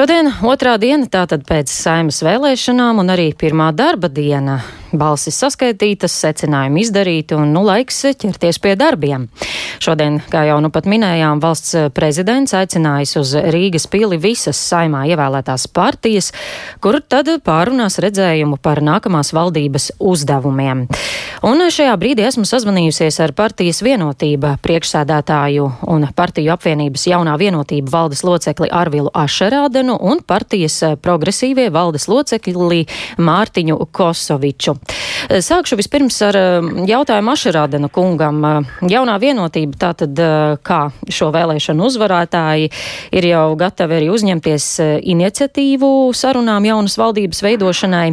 Šodien otrā diena tātad pēc saimas vēlēšanām un arī pirmā darba diena. Balsis saskaitītas, secinājumi izdarīti un nu laiks ķerties pie darbiem. Šodien, kā jau nu pat minējām, valsts prezidents aicinājis uz Rīgas pili visas saimā ievēlētās partijas, kur tad pārunās redzējumu par nākamās valdības uzdevumiem. Un šajā brīdī esmu sazvanījusies ar partijas vienotība priekšsēdētāju un partiju apvienības jaunā vienotība valdes locekli Arvilu Ašerādenu un partijas progresīvie valdes locekli Mārtiņu Kosoviču. Sākšu vispirms ar um, jautājumu Ašerādena kungam. Uh, jaunā vienotība tātad, kā šo vēlēšanu uzvarētāji ir jau gatavi arī uzņemties iniciatīvu sarunām jaunas valdības veidošanai.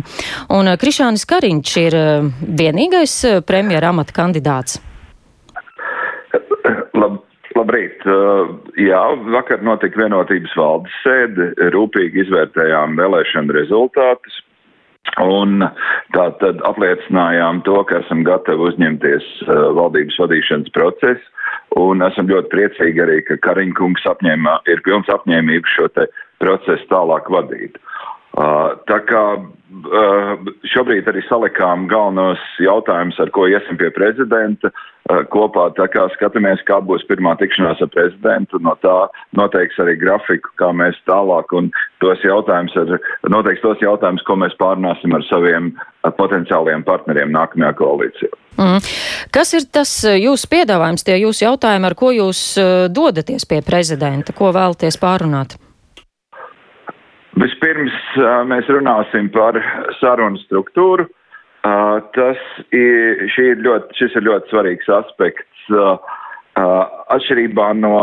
Un Krišānis Kariņš ir vienīgais premjera amata kandidāts. Lab, labrīt! Jā, vakar notika vienotības valdes sēde, rūpīgi izvērtējām vēlēšanu rezultātus. Un tā tad apliecinājām to, ka esam gatavi uzņemties uh, valdības vadīšanas procesu, un esam ļoti priecīgi arī, ka Kariņkungs apņēmā, ir pilns apņēmības šo te procesu tālāk vadīt. Uh, tā kā uh, šobrīd arī salikām galvenos jautājumus, ar ko iesim pie prezidenta uh, kopā, tā kā skatāmies, kā būs pirmā tikšanās ar prezidentu, no tā noteiks arī grafiku, kā mēs tālāk un tos jautājumus, noteiks tos jautājumus, ko mēs pārnāsim ar saviem potenciālajiem partneriem nākamajā koalīcijā. Mm. Kas ir tas jūsu piedāvājums, tie jūsu jautājumi, ar ko jūs dodaties pie prezidenta, ko vēlaties pārunāt? Vispirms mēs runāsim par sarunu struktūru. Tas ir, ir ļoti, šis ir ļoti svarīgs aspekts. Atšķirībā no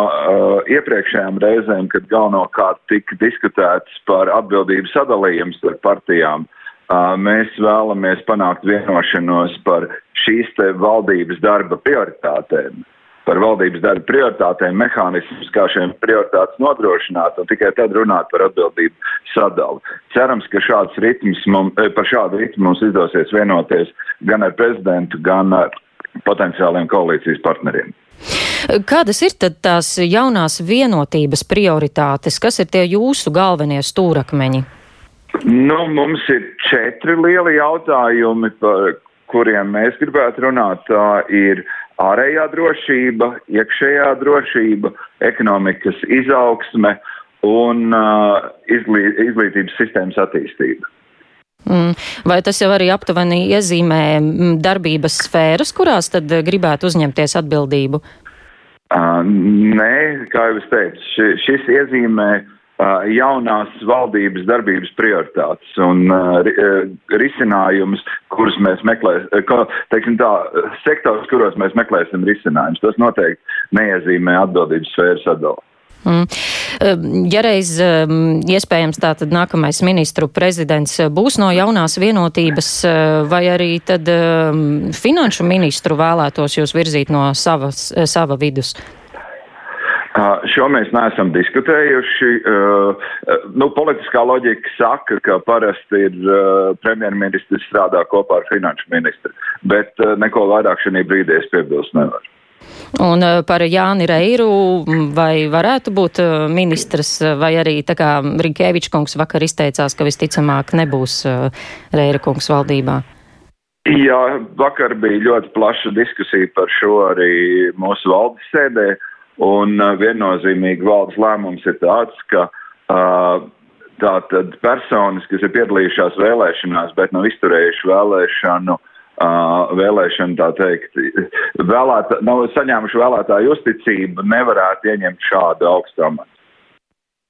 iepriekšējām reizēm, kad galvenokārt tika diskutēts par atbildību sadalījumu starp partijām, mēs vēlamies panākt vienošanos par šīs te valdības darba prioritātēm par valdības darba prioritātēm, mehānismus, kā šiem prioritātes nodrošināt, un tikai tad runāt par atbildību sadalu. Cerams, ka šāds ritms mums, eh, par šādu ritmu mums izdosies vienoties gan ar prezidentu, gan ar potenciāliem koalīcijas partneriem. Kādas ir tad tās jaunās vienotības prioritātes? Kas ir tie jūsu galvenie stūrakmeņi? Nu, mums ir četri lieli jautājumi, par kuriem mēs gribētu runāt. Tā ir uh, ārējā drošība, iekšējā drošība, ekonomikas izaugsme un uh, izglī, izglītības sistēmas attīstība. Mm. Vai tas jau arī aptuveni iezīmē mm, darbības sfēras, kurās tad gribētu uzņemties atbildību? Uh, nē, kā jau es teicu, ši, šis iezīmē jaunās valdības darbības prioritātes un risinājumus, kurus mēs meklēsim, teiksim tā, sektors, kuros mēs meklēsim risinājumus. Tas noteikti neiezīmē atbildības sfēras sadali. Mm. Ja reiz iespējams tātad nākamais ministru prezidents būs no jaunās vienotības, vai arī tad finanšu ministru vēlētos jūs virzīt no savas, sava vidus? Šo mēs neesam diskutējuši. Nu, politiskā loģika saka, ka parasti ir premjerministrs strādā kopā ar finanšu ministru, bet neko vairāk šī brīdī es piebilst nevaru. Un par Jāni Reiru vai varētu būt ministrs, vai arī tā kā Rinkēvičs kungs vakar izteicās, ka visticamāk nebūs Reira kungs valdībā? Jā, vakar bija ļoti plaša diskusija par šo arī mūsu valdes sēdē. Uh, Un uh, viennozīmīgi valdes lēmums ir tāds, ka uh, tātad personas, kas ir piedalījušās vēlēšanās, bet nav izturējuši vēlēšanu, uh, vēlēšanu tā teikt, vēlētā, nav saņēmuši vēlētāju uzticību, nevarētu ieņemt šādu augstu amatu.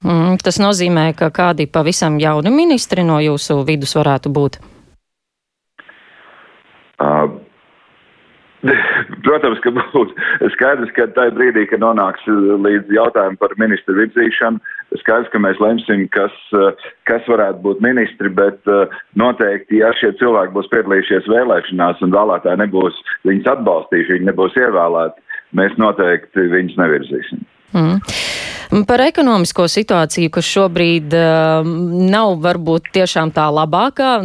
Mm, tas nozīmē, ka kādi pavisam jauni ministri no jūsu vidus varētu būt? Uh, Protams, ka būtu skaidrs, ka tajā brīdī, kad nonāks līdz jautājumu par ministru virzīšanu, skaidrs, ka mēs lemsim, kas, kas varētu būt ministri, bet uh, noteikti, ja šie cilvēki būs piedalījušies vēlēšanās un vēlētāji nebūs viņus atbalstījuši, viņi nebūs ievēlēti, mēs noteikti viņus nevirzīsim. Mm. Par ekonomisko situāciju, kas šobrīd uh, nav varbūt tiešām tā labākā,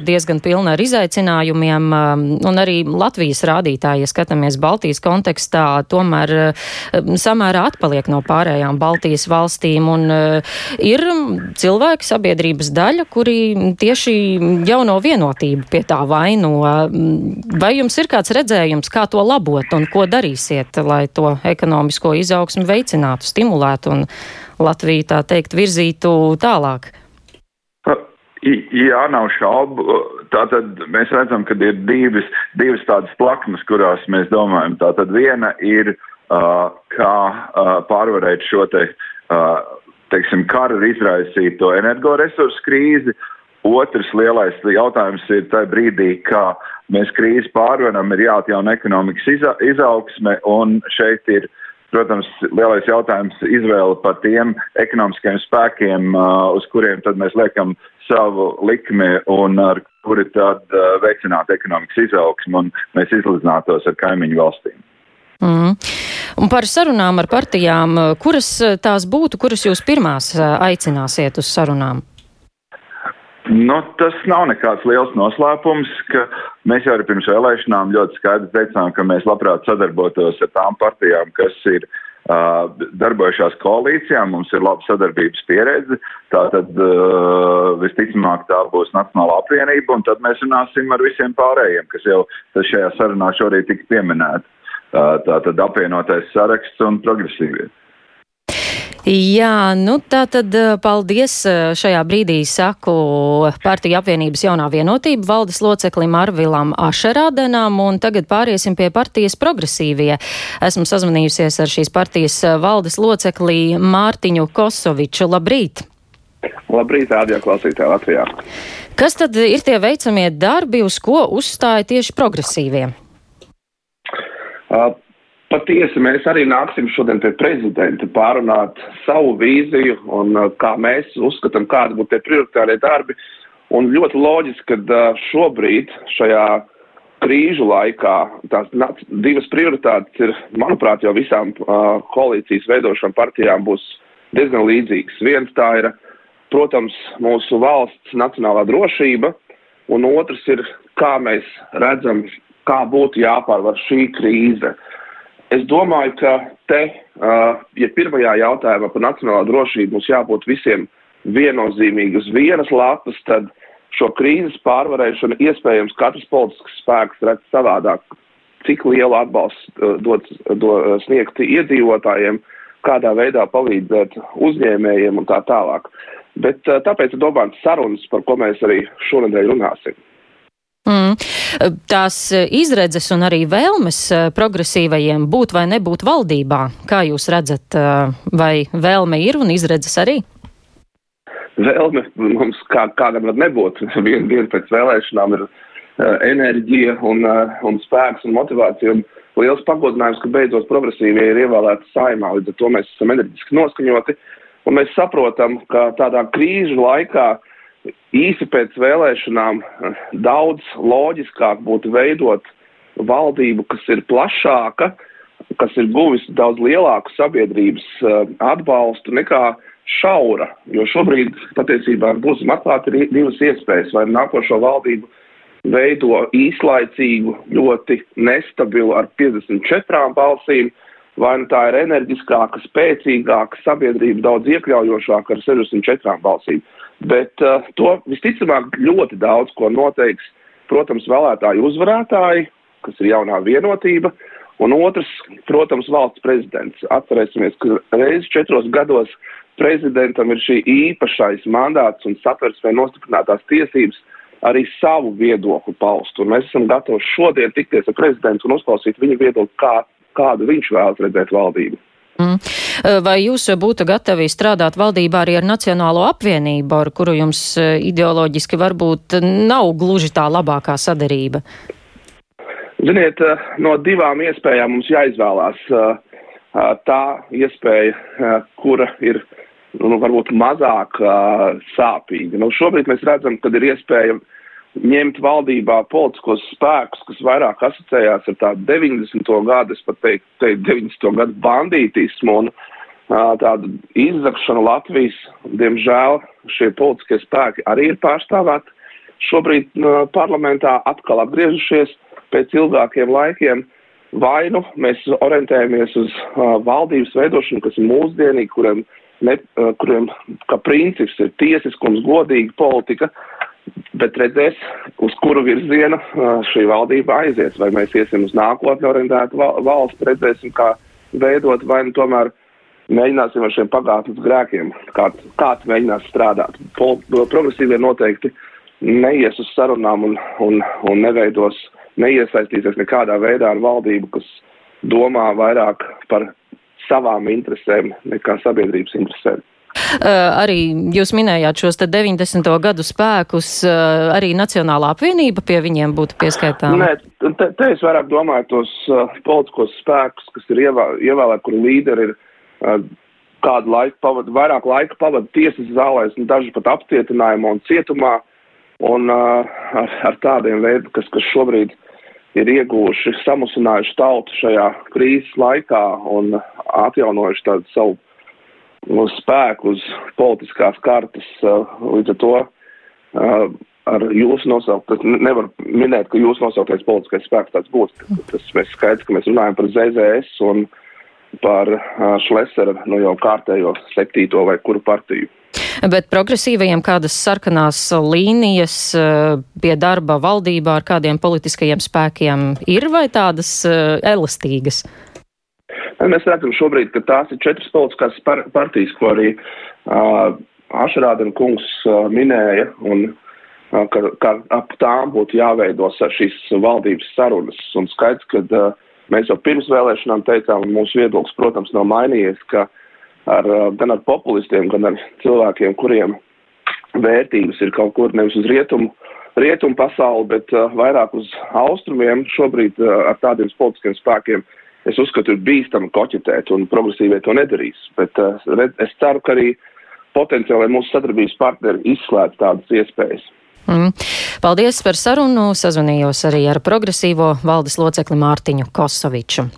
diezgan pilna ar izaicinājumiem, uh, un arī Latvijas rādītāji, ja skatāmies Baltijas kontekstā, tomēr uh, samērā atpaliek no pārējām Baltijas valstīm, un uh, ir cilvēki sabiedrības daļa, kuri tieši jauno vienotību pie tā vaino. Vai jums ir kāds redzējums, kā to labot un ko darīsiet, lai to ekonomisko izaugsmu veicinātu, stimulētu un Latviju tā teikt virzītu tālāk? Jā, nav šaubu. Tātad mēs redzam, ka ir divas, divas tādas plaknes, kurās mēs domājam. Tātad viena ir, uh, kā uh, pārvarēt šo te, uh, teiksim, kara izraisīto energoresursu krīzi. Otrs lielais jautājums ir tajā brīdī, kā mēs krīzi pārvaram, ir jāatjauna ekonomikas iza, izaugsme, un šeit ir uh, Protams, lielais jautājums izvēle par tiem ekonomiskajiem spēkiem, uh, uz kuriem mēs liekam savu likmi un ar kuri tad uh, veicinātu ekonomikas izaugsmu un mēs izlīdzinātos ar kaimiņu valstīm. Mm. Un par sarunām ar partijām, kuras tās būtu, kuras jūs pirmās aicināsiet uz sarunām? Nu, tas nav nekāds liels noslēpums, ka mēs jau pirms vēlēšanām ļoti skaidri teicām, ka mēs labprāt sadarbotos ar tām partijām, kas ir uh, darbojušās koalīcijā, mums ir laba sadarbības pieredze, tātad uh, visticamāk tā būs Nacionāla apvienība, un tad mēs runāsim ar visiem pārējiem, kas jau šajā sarunā šorīt tika pieminēti. Uh, tātad apvienotais saraksts un progresīvie. Jā, nu tā tad eh, paldies eh, šajā brīdī saku Partiju apvienības jaunā vienotība valdes loceklim Arvilam Ašerādenām un tagad pāriesim pie partijas progresīvie. Esmu sazvanījusies ar šīs partijas eh, valdes loceklī Mārtiņu Kosoviču. Labrīt! Labrīt, rādio klausītāji Latvijā! Kas tad ir tie veicamie darbi, uz ko uzstāja tieši progresīvie? Uh, Patiesi mēs arī nāksim šodien pie prezidenta pārunāt savu vīziju un uh, kā mēs uzskatām, kādi būtu tie prioritārie darbi. Un ļoti loģiski, ka uh, šobrīd šajā krīžu laikā tās divas prioritātes ir, manuprāt, jau visām uh, koalīcijas veidošām partijām būs diezgan līdzīgas. Viens tā ir, protams, mūsu valsts nacionālā drošība, un otrs ir, kā mēs redzam, kā būtu jāpārvar šī krīze. Uh, Es domāju, ka te, ja pirmajā jautājumā par nacionālā drošību mums jābūt visiem viennozīmīgi uz vienas lapas, tad šo krīzes pārvarēšanu iespējams katrs politisks spēks redz savādāk, cik lielu atbalstu dod, dod sniegt iedzīvotājiem, kādā veidā palīdzēt uzņēmējiem un tā tālāk. Bet tāpēc ir domāts sarunas, par ko mēs arī šonadēļ runāsim. Mm. Tās izredzes un arī vēlmes eh, progresīvajiem būt vai nebūt valdībā, kā jūs redzat, eh, vai vēlme ir un izredzes arī? Vēlme mums kā, kādam var nebūt. Viena diena pēc vēlēšanām ir enerģija un, un spēks un motivācija. Un liels pagodinājums, ka beidzot progresīvie ir ievēlēti saimā, līdz ar to mēs esam enerģiski noskaņoti. Un mēs saprotam, ka tādā krīžu laikā uh, īsi pēc vēlēšanām eh, daudz loģiskāk būtu veidot valdību, kas ir plašāka, kas ir guvis daudz lielāku sabiedrības eh, atbalstu nekā šaura, jo šobrīd patiesībā būs atklāti divas iespējas, vai nākošo valdību veido īslaicīgu, ļoti nestabilu ar 54 balsīm, vai nu tā ir enerģiskāka, spēcīgāka sabiedrība, daudz iekļaujošāka ar 64 balsīm. Bet uh, to visticamāk ļoti daudz ko noteiks, protams, vēlētāju uzvarētāji, kas ir jaunā vienotība, un otrs, protams, valsts prezidents. Atcerēsimies, ka reiz četros gados prezidentam ir šī īpašais mandāts un satversmē nostiprinātās tiesības arī savu viedokli paust. Un mēs esam gatavi šodien tikties ar prezidentu un uzklausīt viņa viedokli, kā, kādu viņš vēlas redzēt valdību. Mm. Vai jūs būtu gatavi strādāt valdībā arī ar Nacionālo apvienību, ar kuru jums e, ideoloģiski varbūt nav gluži tā labākā sadarība? Ziniet, e, no divām iespējām mums jāizvēlās tā iespēja, kura ir nu, varbūt mazāk sāpīga. Nu, šobrīd mēs redzam, ka ir iespēja ņemt valdībā politiskos spēkus, kas vairāk asociējās ar tādu 90. gadu, es pat teiktu, teikt, 90. gadu bandītismu un, tādu izzakšanu Latvijas. Diemžēl šie politiskie spēki arī ir pārstāvēti. Šobrīd parlamentā atkal atgriežušies pēc ilgākiem laikiem. Vai nu mēs orientējamies uz uh, valdības veidošanu, kas ir mūsdienīga, kuriem, ne, uh, kuriem kā princips ir tiesiskums, godīga politika, bet redzēs, uz kuru virzienu šī valdība aizies. Vai mēs iesim uz nākotni orientētu val valsti, redzēsim, kā veidot, vai nu tomēr mēģināsim ar šiem pagātnes grēkiem, kāds, kāds mēģinās strādāt. Pol progresīvie noteikti neies uz sarunām un, un, un neveidos neiesaistīsies nekādā veidā ar valdību, kas domā vairāk par savām interesēm nekā sabiedrības interesēm. Uh, arī jūs minējāt šos 90. gadu spēkus, uh, arī Nacionālā apvienība pie viņiem būtu pieskaitāma? Nē, te, te es vairāk domāju tos uh, politiskos spēkus, kas ir ievēlēti, kuru līderi ir kādu laiku pavadu, vairāk laika pavadu tiesas zālēs, un daži pat apcietinājumā un cietumā, un uh, ar, ar tādiem veidiem, kas, kas šobrīd ir ieguvuši, samusinājuši tautu šajā krīzes laikā un atjaunojuši tādu savu nu, spēku uz politiskās kartas. Uh, līdz ar to uh, ar jūsu nosaukt, nevar minēt, ka jūsu nosauktais politiskais spēks tāds būs. Tas mēs skaidrs, ka mēs runājam par ZZS un par uh, Šlesera nu jau kārtējo septīto vai kuru partiju. Bet progresīvajiem kādas sarkanās līnijas eh, pie darba valdībā ar kādiem politiskajiem spēkiem ir vai tādas eh, elastīgas? Mēs redzam šobrīd, ka tās ir četras politiskās par partijas, ko arī uh, Ašrādena kungs uh, minēja, un uh, ka, ka ap tām būtu jāveido šīs valdības sarunas. Un skaidrs, ka uh, mēs jau pirms vēlēšanām teicām, un mūsu viedoklis, protams, nav mainījies, ka uh, ar, uh, gan ar populistiem, gan ar cilvēkiem, kuriem vērtības ir kaut kur nevis uz rietumu, rietumu pasauli, bet uh, vairāk uz austrumiem. Šobrīd uh, ar tādiem politiskiem spēkiem es uzskatu, ir bīstami koķetēt, un progresīvie to nedarīs. Bet uh, es ceru, ka arī potenciāli mūsu sadarbības partneri izslēdz tādas iespējas. Mm. Paldies par sarunu. Sazvanījos arī ar progresīvo valdes locekli Mārtiņu Kosoviču.